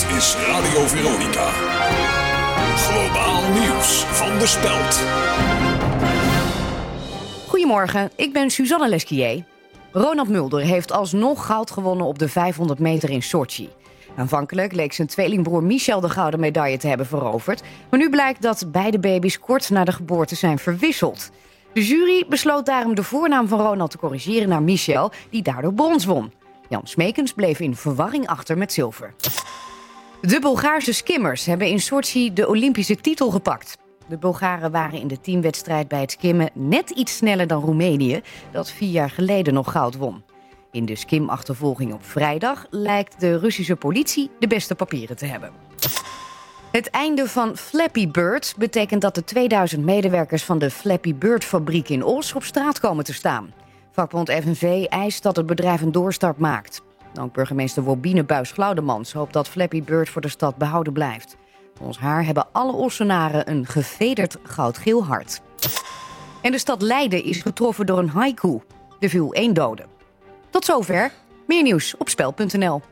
Is Radio Veronica. Globaal nieuws van de Speld. Goedemorgen, ik ben Suzanne Lesquier. Ronald Mulder heeft alsnog goud gewonnen op de 500 meter in Sochi. Aanvankelijk leek zijn tweelingbroer Michel de gouden medaille te hebben veroverd. Maar nu blijkt dat beide baby's kort na de geboorte zijn verwisseld. De jury besloot daarom de voornaam van Ronald te corrigeren naar Michel, die daardoor brons won. Jan Smekens bleef in verwarring achter met zilver. De Bulgaarse skimmers hebben in Sochi de Olympische titel gepakt. De Bulgaren waren in de teamwedstrijd bij het skimmen net iets sneller dan Roemenië, dat vier jaar geleden nog goud won. In de skimachtervolging op vrijdag lijkt de Russische politie de beste papieren te hebben. Het einde van Flappy Bird betekent dat de 2000 medewerkers van de Flappy Bird fabriek in Os op straat komen te staan. Vakbond FNV eist dat het bedrijf een doorstart maakt. Ook burgemeester Wobine Buis-Glaudemans hoopt dat Flappy Bird voor de stad behouden blijft. Volgens haar hebben alle Ossenaren een gevederd goudgeel hart. En de stad Leiden is getroffen door een haiku. Er viel één dode. Tot zover. Meer nieuws op spel.nl.